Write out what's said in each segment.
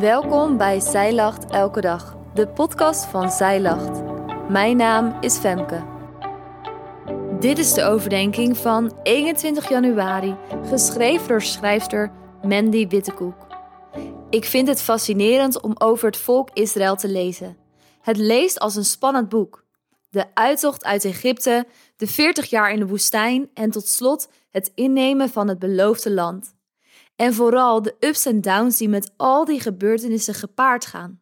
Welkom bij Zij Lacht Elke Dag, de podcast van Zij Lacht. Mijn naam is Femke. Dit is de overdenking van 21 januari, geschreven door schrijfster Mandy Wittekoek. Ik vind het fascinerend om over het volk Israël te lezen. Het leest als een spannend boek. De uittocht uit Egypte, de 40 jaar in de woestijn en tot slot het innemen van het beloofde land. En vooral de ups en downs die met al die gebeurtenissen gepaard gaan.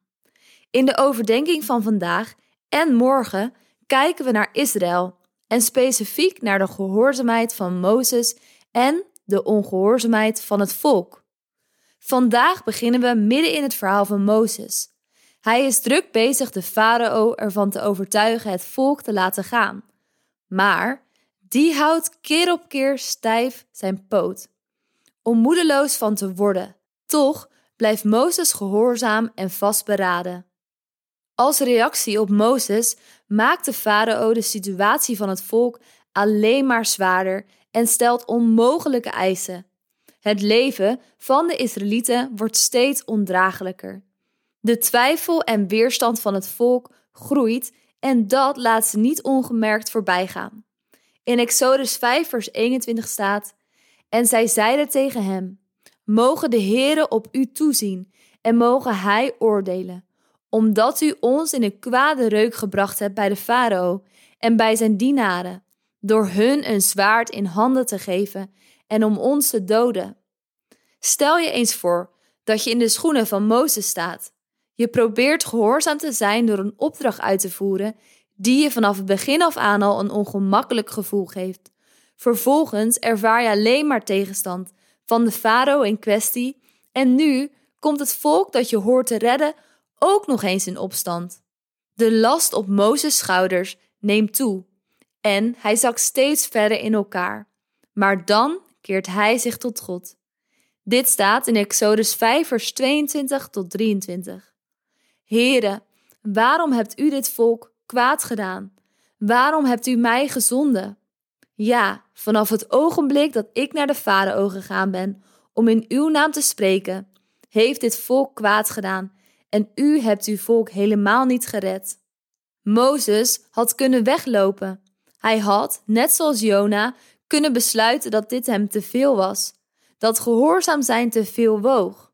In de overdenking van vandaag en morgen kijken we naar Israël en specifiek naar de gehoorzaamheid van Mozes en de ongehoorzaamheid van het volk. Vandaag beginnen we midden in het verhaal van Mozes. Hij is druk bezig de farao ervan te overtuigen het volk te laten gaan. Maar die houdt keer op keer stijf zijn poot om moedeloos van te worden. Toch blijft Mozes gehoorzaam en vastberaden. Als reactie op Mozes maakt de farao de situatie van het volk alleen maar zwaarder en stelt onmogelijke eisen. Het leven van de Israëlieten wordt steeds ondraaglijker. De twijfel en weerstand van het volk groeit en dat laat ze niet ongemerkt voorbij gaan. In Exodus 5, vers 21 staat: en zij zeiden tegen hem: Mogen de Heere op u toezien en mogen hij oordelen, omdat u ons in een kwade reuk gebracht hebt bij de farao en bij zijn dienaren, door hun een zwaard in handen te geven en om ons te doden. Stel je eens voor dat je in de schoenen van Mozes staat. Je probeert gehoorzaam te zijn door een opdracht uit te voeren die je vanaf het begin af aan al een ongemakkelijk gevoel geeft. Vervolgens ervaar je alleen maar tegenstand van de farao in kwestie en nu komt het volk dat je hoort te redden ook nog eens in opstand. De last op Mozes' schouders neemt toe en hij zakt steeds verder in elkaar. Maar dan keert hij zich tot God. Dit staat in Exodus 5, vers 22 tot 23. Here, waarom hebt u dit volk kwaad gedaan? Waarom hebt u mij gezonden? Ja, vanaf het ogenblik dat ik naar de farao gegaan ben om in uw naam te spreken, heeft dit volk kwaad gedaan en u hebt uw volk helemaal niet gered. Mozes had kunnen weglopen. Hij had, net zoals Jona, kunnen besluiten dat dit hem te veel was, dat gehoorzaam zijn te veel woog.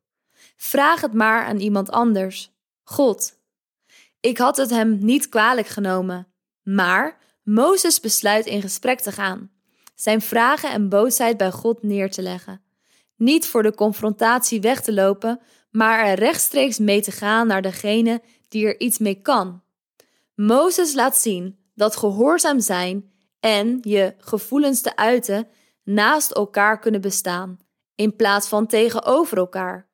Vraag het maar aan iemand anders. God. Ik had het hem niet kwalijk genomen, maar Mozes besluit in gesprek te gaan, zijn vragen en boosheid bij God neer te leggen. Niet voor de confrontatie weg te lopen, maar er rechtstreeks mee te gaan naar degene die er iets mee kan. Mozes laat zien dat gehoorzaam zijn en je gevoelens te uiten naast elkaar kunnen bestaan, in plaats van tegenover elkaar.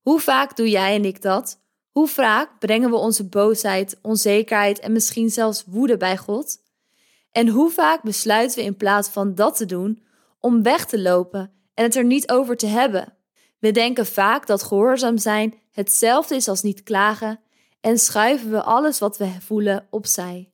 Hoe vaak doe jij en ik dat? Hoe vaak brengen we onze boosheid, onzekerheid en misschien zelfs woede bij God? En hoe vaak besluiten we in plaats van dat te doen om weg te lopen en het er niet over te hebben? We denken vaak dat gehoorzaam zijn hetzelfde is als niet klagen en schuiven we alles wat we voelen opzij.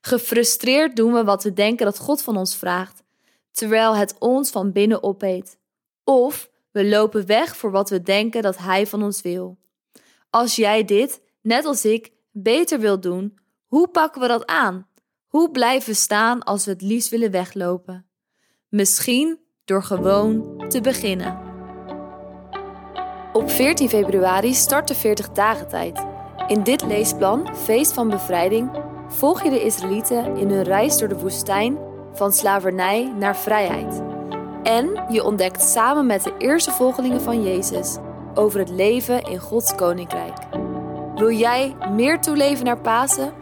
Gefrustreerd doen we wat we denken dat God van ons vraagt, terwijl het ons van binnen opeet. Of we lopen weg voor wat we denken dat Hij van ons wil. Als jij dit, net als ik, beter wilt doen, hoe pakken we dat aan? Hoe blijven staan als we het liefst willen weglopen? Misschien door gewoon te beginnen. Op 14 februari start de 40 dagen tijd. In dit leesplan, Feest van Bevrijding, volg je de Israëlieten in hun reis door de woestijn van slavernij naar vrijheid. En je ontdekt samen met de eerste volgelingen van Jezus over het leven in Gods koninkrijk. Wil jij meer toeleven naar Pasen?